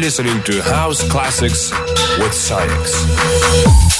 listening to House Classics with SAIX.